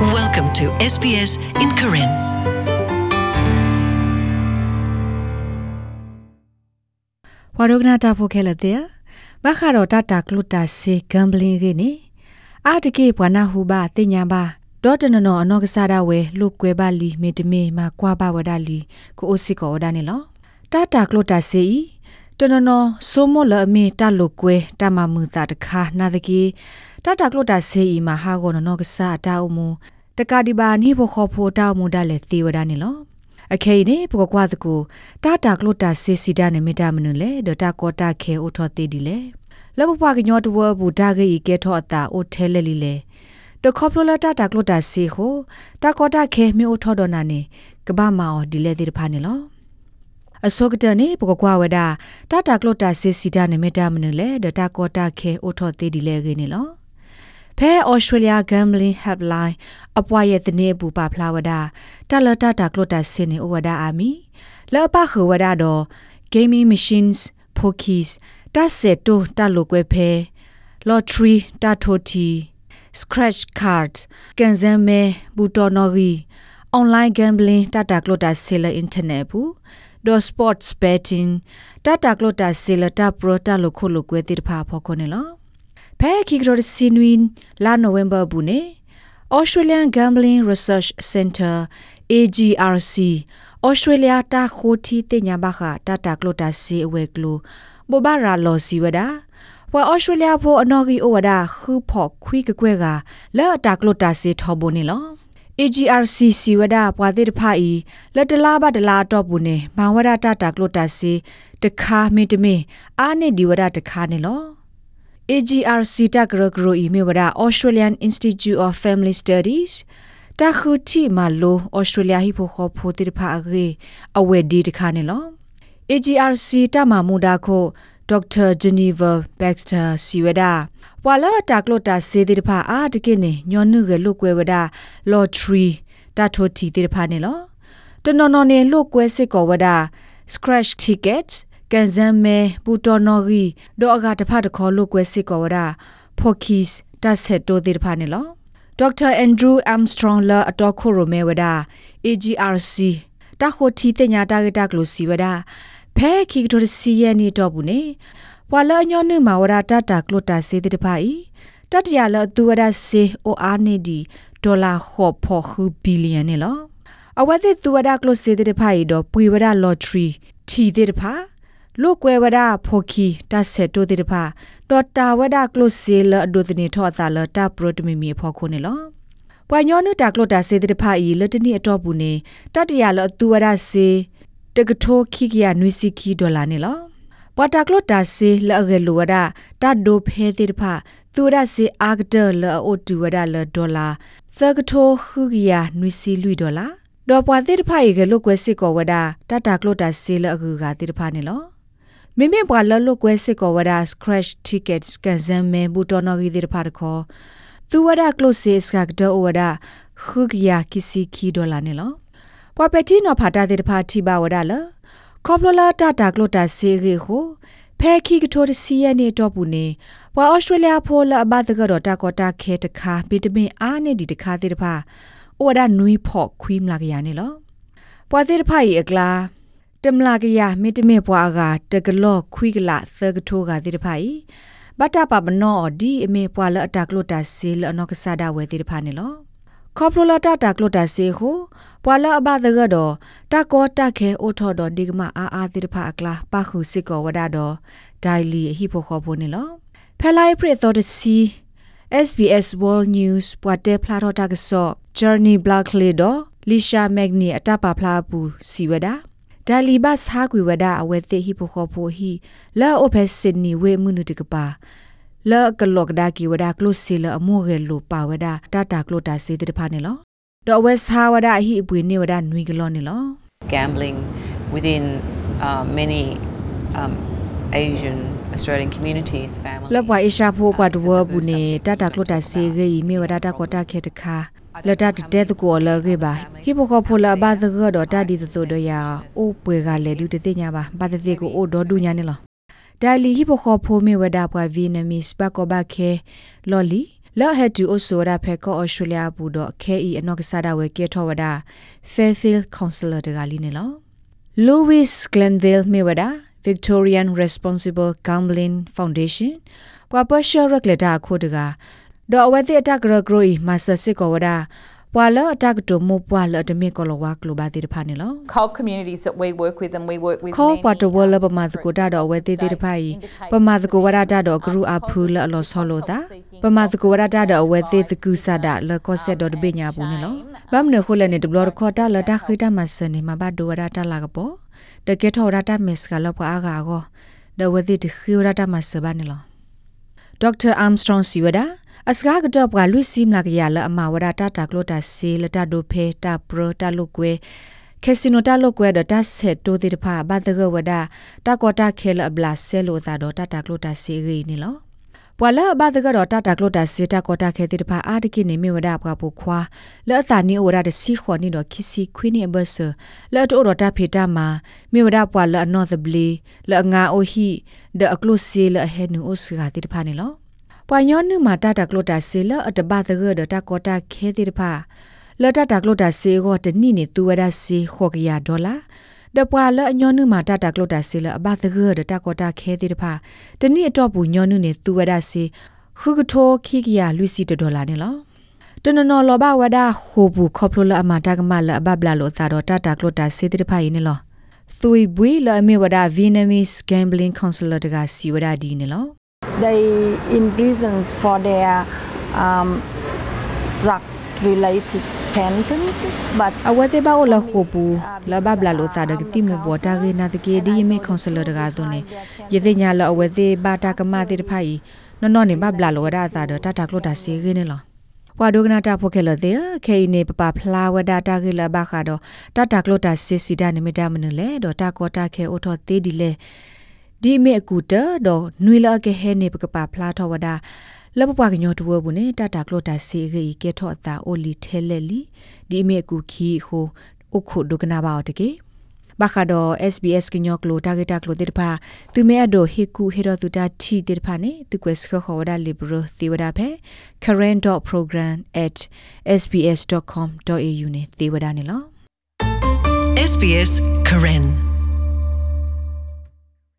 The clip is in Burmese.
Welcome to SBS in Karen. ဝါရုကနာတာဖိုခဲလတဲ့ဘခါတော့တတာကလုတာစေဂမ်ဘလင်းကနေအာတကေဘဝနာဟုဘာတင်ညာဘာဒေါ်တနနောအနောကစားတာဝဲလုကွဲပါလီမေတမေမှာကွာပါဝဒလီကိုအိုစီကောဒါနေလောတတာကလုတာစေဤ တနနောဆိုမလအမေတလုကွဲတမမှုတာတခါနာတကေတတာကလုတာစေဤမှာဟာကောနောကစားတာအမှုတကဒီဘာနိဘခောဖိုတာမှုဒါလေသေဝဒါနေလောအခေနေပကကွာတကူတာတာကလုတာစေစီဒါနေမီတာမနုလေဒတာကောတာခဲအိုထောတေဒီလေလဘပွားကညောတဝဘူဒါဂေကဲထောအတာအိုထဲလေလီလေတခေါပလိုလာတာတာကလုတာစေဟိုတာကောတာခဲမြေအိုထောဒနာနေကဘာမာအော်ဒီလေတေဖာနေလော အစောကတနေပကကွာဝဒတာတာကလုတာစေစီဒါနေမီတာမနုလေဒတာကောတာခဲအိုထောတေဒီလေခေနေလောဖဲ Australia Gambling Helpline အပွားရဲ့တနေဘူးပါဖလာဝဒတလတတာကလတာစင်းနေဝဒအာမီလောပခဝဒတော့ gaming machines pokies တဆက်တိုတလုကွဲဖဲ lottery တထိုတီ scratch cards ကန်ဇမ်မဲဘူတော်နော်ဂီ online gambling တတာကလတာဆေလအင်တာနက်ဘူး do sports betting တတာကလတာဆေလတာပရိုတာလုခုလုကွဲတိတဖာဖော်ခွနေလောဖဲခိကရစီနွင်လာနိုဝင်ဘာဘူးနေ Australian Gambling Research Center AGRC Australia တာခိုတီတင်ညာဘခတာတာကလိုတာစီအဝဲကလိုဘောဘာရာလောစီဝဒါဝါ Australia ဖို့အနော်ဂီအိုဝဒါခူဖို့ခွီကကွဲကလဲ့တာကလိုတာစီထောဘုန်နေလော AGRC စီဝဒါပွာတိတဖာဤလက်တလားဘတလားတော့ဘူးနေမဝဒတာတာကလိုတာစီတခါမီတမီအာနေဒီဝဒတခါနေလော AGRC တကရဂရိုအီမေဝဒ Australian Institute of Family Studies တခုတီမလို Australia ဟိဖိုခေါ်ဖိုတိဖာအရေအဝဲဒီတခါနေလော AGRC တမမူဒါခို Dr. Geneva Baxter Siweda ဝါလာတာကလိုတာစေတိဖာအာတကိနေညောနုကလုကွဲဝဒ lottery တထိုတီတိဖာနေလောတနော်နော်နေလုကွဲစစ်ကောဝဒ scratch tickets ကန်ဇမ်မဲပူတော်နော်ဂီဒေါ်အကတဖတ်တခေါ်လို့ကွဲစစ်ကောဝဒဖိုကီစ်တဆက်တိုတိတဖာနေလောဒေါက်တာအန်ဒရူးအမ်စထရောင်းလာအတော်ခိုရိုမဲဝဒ AGRC တခိုတီတညာတာဂတာကလိုစီဝဒ ဖဲခိကတိုစီယနီတော့ဘူးနေဘွာလအညောနုမဝဒတတာကလိုတာစေတိတဖာဤတတရလသူဝဒစေအိုအာနေဒီဒေါ်လာခေါ်ဖို့ခူဘီလီယံနေလောအဝတ်သူဝဒကလိုစေတိတဖာဤတော့ပွေဝဒလော်ထရီထီတိတဖာလုကွယ်ဝဒဖိုခီတဆက်တိုတိတဖာဒေါ်တာဝဒကလုစီလအဒုတနီထောတာလတာပရိုတမီမီဖောခုနေလောပွာညောနုတာကလုတာစေတိတဖာဤလတနီအတော့ဘူးနေတတရလအသူဝဒစေ တကထိုခိကရနွီစီခီဒေါ်လာနေလောပွာတာကလုတာစေလအဂေလိုဝဒတတ်ဒိုဖဲတိတဖာသူရစေအာဂဒလအိုတူဝဒလဒေါ်လာသကထိုခုကရနွီစီလူဒေါ်လာဒေါ်ပွာတိတဖာရေကလုကွဲစစ်ကောဝဒတတာကလုတာစေလအဂူကတိတဖာနေလောမိမိဘွာလလုကွဲစစ်ကောဝဒါ scratch tickets ကန်ဇမ်မဲဘူတော်နော်ဂီဒီဖာတခေါ်သူဝဒါ closes ကဒေါ်ဝဒါခုကရကစီခီဒေါ်လာနေလော ပွာပတီနော်ဖာတာတဲ့ဖာတီပါဝဒါလကောပလလာတာတာကလိုတာစီရီကိုဖဲခီကထိုတစီရနေတော့ဘူးနေပွာဩစတြေးလျဖိုလအဘတကတော့တာကောတာခဲတခါဗီတာမင်အားနဲ့ဒီတခါတဲ့တဖာဩဝဒါနွီဖော့ခွီးမလာကရနေလောပွာတဲ့တဖာရီအကလာတမလာကရမေတမေဘွားကတကလော့ခွိကလာသကထိုးကတိတဖိုင်ဘတာပပနောဒီအမေပွာလအတကလိုတာစီလအနောကဆာဒဝဲတိတဖာနေလော ခေါပလိုလာတာတာကလိုတာစီဟုပွာလအဘသကတော့တကောတခဲအိုထော်တော်ဒီကမအာအာတိတဖာအကလာပခုစစ်ကောဝဒါတော့ဒိုင်လီဟိဖို့ခေါ်ဖို့နေလောဖဲလိုက်ပရသောတစီ SBS World News ပွာတဲဖလာတော့တာကဆော့ Journey Blackley တော့ Lisha Magni အတပါဖလာပူစီဝဒါဒါလီဘတ်ဟာကွေဝဒအဝဲသိဟိဖိုခေါ်ဖိုဟီလာအိုဖက်စင်နီဝေမှုနုတကပါ လာကလော့ကဒါကီဝဒကလုစီလအမိုဂေလိုပါဝဒတာတာကလိုတာစေတဲ့ဖာနေလောတော့ဝက်ဟာဝဒဟိအပွေနေဝဒနွီကလောနေလော gambling within uh, many um, Asian Australian communities families လဘွားအရှာဖိုးကွာတဝဘူးနေတာတာကလိုတာစေဂေးမြေဝဒတာကောတာခေတခါလတတတဲ့ကိုလကေပါဟိဘခဖိုလာဘာသကတော့တဒီတိုဒယာအိုပွေကလေဒုတတိညာပါဘာတတိကိုအိုဒေါ်ဒူညာနေလော ဒါလီဟိဘခဖိုမေဝဒါပွားဗီနမစ်ဘကောဘခဲလော်လီလော့ဟက်တူအိုဆိုရာဖဲကောအော်စတြေးလျဘူးတော့ခဲအီအနောက်ကစားတာဝဲကေထောဝဒါ Fairfield Counselor တကလီနေလော Louis Glenville Mewada Victorian Responsible Gambling Foundation ပပရှရက်လက်တာခိုတကတော့အဝဲတဲ့အတကရဂရိုီမဆာစစ်ကောဝဒါ ပွာလအတကတိုမပွာလတမေကောလဝါကလိုဘာတိတဖာနေလော cold communities that we work with and we work with ခေါ် many, ပွာတဝလ um, ပမာသကိုတာတော့ဝဲသေးသေးတဖိုင်ပမာသကိုဝရတာတော့ဂရုအဖူလအလောဆောလို့တာပမာသကိုဝရတာတော့ဝဲသေးတကူဆာတာလကောဆက်တော့တပိညာဘူးနော်ဘမ်နခုလည်းနေဒဘလခေါ်တာလတာခိတာမဆနေမှာဘဒဝရတာလာကပေါ်တကက်ထော်ရတာမစ်ကလောပွားကာကိုဒဝဲသေးတခိရတာမဆဘာနေလောဒေါက်တာအာမ်စထရွန်စီဝဒါ အစကားကတော့ပွာလွိစီမလာကရလအမဝရတာတာကလိုတာစီလတာဒိုဖေတာပရတာလုကွေကက်စီနိုတာလုကွေဒတာဆက်တိုဒီတဖာဘာတကဝဒတာကောတာခဲလဘလာဆဲလိုတာတော့တာတာကလိုတာစီရီနီလောပွာလာဘာတကတော့တာတာကလိုတာစီတာကောတာခဲတိတဖာအာတကိနေမေဝဒပွားပူခွာလောတာနီဝရတစီခွန်နီတော့ခီစီခွီနီဘဆာလောတိုရတာဖေတာမာမေဝဒပွာလောနောသဘလီလောငါအိုဟီဒအကလုစီလဟဲနူအိုစဂါတိတဖာနီလော ပွာညောနုမာတာတာကလိုတာစီလအတဘတကဒတာကောတာခဲတိတဖာလတာတာကလိုတာစီကိုတနိနေသူဝဒစီခေါကရဒေါ်လာဒပွာလအညောနုမာတာတာကလိုတာစီလအဘတကဒတာကောတာခဲတိတဖာတနိအတော့ဘူးညောနုနေသူဝဒစီခုကထိုခိကရလူစီတဒေါ်လာနေလောတနနော်လောဘဝဒခိုဘူးခေါပလိုလအမတာကမလအဘဘလာလောသာတော့တာတာကလိုတာစီတိတဖာယင်းနေလောသွေဘွေလအမေဝဒ Vietnamese Gambling Counselor တကစီဝဒဒီနေလော they in prisons for their um, drug related sentences but အဝတ်သေးပါအိုလခုပူလဘဘလာလိုတာဒကတိမဘောတာဂေနာတကေဒီယမေကွန်ဆလတကာတုန်နေယသိညာလအဝတ်သေးဘာတာကမတိတဖိုင်နော်နော်နေဘဘလာလိုရာသာဒတာတာကလိုတာစီဂေနေလောဝါဒုကနာတာဖိုခဲလတဲ့ခေနေပပဖလာဝဒတာဂေလဘခါတော့တာတာကလိုတာစီစီဒါနေမတာမနလေတော့တာကောတာခဲအိုထောသေးဒီလေ ဒီမေအကူတတော့နွေလာကဟဲနေပကပဖလာထောဝဒါလပပကညောတဝဘူးနေတာတာကလိုတာစီဂေကဲထော့တာအိုလီထဲလက်လီဒီမေကူခီခိုအခုဒုကနာပါတကေဘာခါတော့ SBS ကညောကလိုတာဂက်တာကလိုတေတဖာသူမဲအဒိုဟီကူဟီရတူတာတီတေတဖာနေသူကွက်စခခေါ်ဒါလီဘရသီဝဒါဖဲ current.program@sbs.com.au နေသီဝဒါနေလော SBS Karen